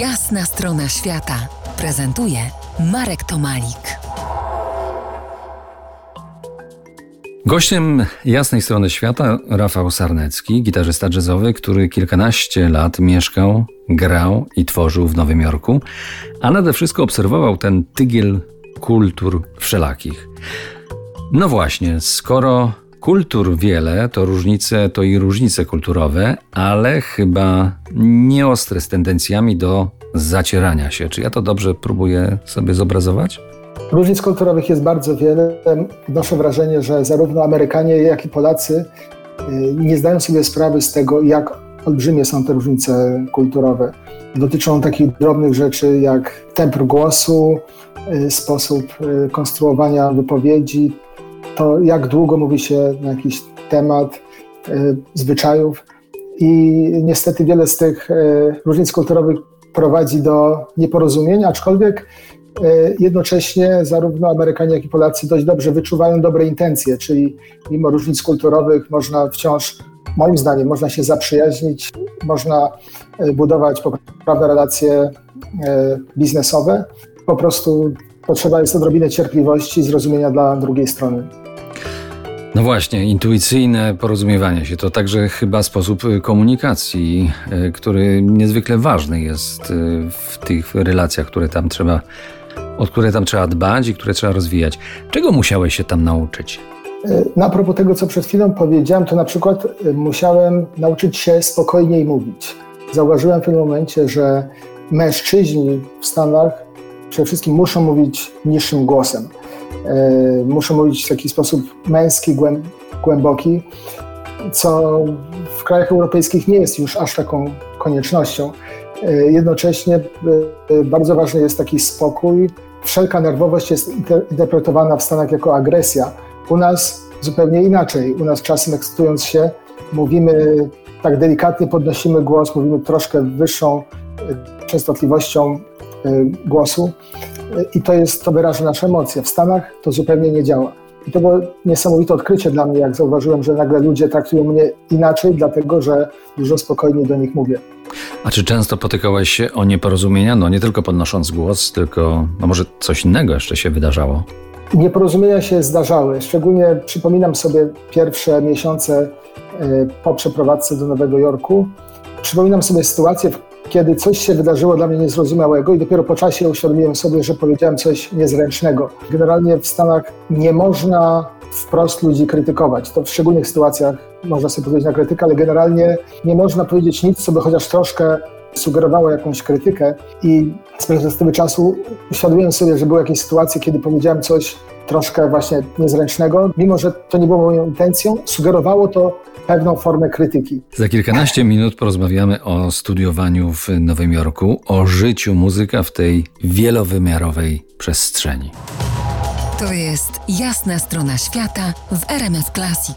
Jasna strona świata prezentuje Marek Tomalik. Gościem jasnej strony świata Rafał Sarnecki, gitarzysta jazzowy, który kilkanaście lat mieszkał, grał i tworzył w Nowym Jorku, a nade wszystko obserwował ten tygiel kultur wszelakich. No właśnie, skoro kultur wiele, to różnice to i różnice kulturowe, ale chyba nieostre z tendencjami do zacierania się. Czy ja to dobrze próbuję sobie zobrazować? Różnic kulturowych jest bardzo wiele. Noszę wrażenie, że zarówno Amerykanie, jak i Polacy y, nie zdają sobie sprawy z tego, jak olbrzymie są te różnice kulturowe. Dotyczą takich drobnych rzeczy jak temp głosu, y, sposób y, konstruowania wypowiedzi, to jak długo mówi się na jakiś temat, zwyczajów. I niestety wiele z tych różnic kulturowych prowadzi do nieporozumień, aczkolwiek E, jednocześnie zarówno Amerykanie, jak i Polacy dość dobrze wyczuwają dobre intencje, czyli mimo różnic kulturowych można wciąż, moim zdaniem, można się zaprzyjaźnić, można e, budować poprawne relacje e, biznesowe. Po prostu potrzeba jest odrobinę cierpliwości i zrozumienia dla drugiej strony. No właśnie, intuicyjne porozumiewanie się to także chyba sposób komunikacji, który niezwykle ważny jest w tych relacjach, które tam trzeba o które tam trzeba dbać i które trzeba rozwijać. Czego musiałeś się tam nauczyć? Na propos tego, co przed chwilą powiedziałem, to na przykład musiałem nauczyć się spokojniej mówić. Zauważyłem w tym momencie, że mężczyźni w Stanach przede wszystkim muszą mówić niższym głosem. E, muszą mówić w taki sposób męski, głęboki, co w krajach europejskich nie jest już aż taką koniecznością. Jednocześnie bardzo ważny jest taki spokój, wszelka nerwowość jest interpretowana w Stanach jako agresja. U nas zupełnie inaczej. U nas czasem ekscytując się, mówimy tak delikatnie, podnosimy głos, mówimy troszkę wyższą e, częstotliwością e, głosu e, i to jest, to wyraża nasze emocje. W Stanach to zupełnie nie działa. I to było niesamowite odkrycie dla mnie, jak zauważyłem, że nagle ludzie traktują mnie inaczej, dlatego że dużo spokojniej do nich mówię. A czy często potykałeś się o nieporozumienia? No nie tylko podnosząc głos, tylko no może coś innego jeszcze się wydarzało? Nieporozumienia się zdarzały. Szczególnie przypominam sobie pierwsze miesiące e, po przeprowadzce do Nowego Jorku. Przypominam sobie sytuację, kiedy coś się wydarzyło dla mnie niezrozumiałego i dopiero po czasie uświadomiłem sobie, że powiedziałem coś niezręcznego. Generalnie w Stanach nie można wprost ludzi krytykować. To w szczególnych sytuacjach można sobie powiedzieć na krytykę, ale generalnie nie można powiedzieć nic, co by chociaż troszkę sugerowało jakąś krytykę i z perspektywy czasu uświadomiłem sobie, że były jakieś sytuacje, kiedy powiedziałem coś troszkę właśnie niezręcznego, mimo że to nie było moją intencją, sugerowało to pewną formę krytyki. Za kilkanaście minut porozmawiamy o studiowaniu w Nowym Jorku, o życiu muzyka w tej wielowymiarowej przestrzeni. To jest jasna strona świata w RMS Classic.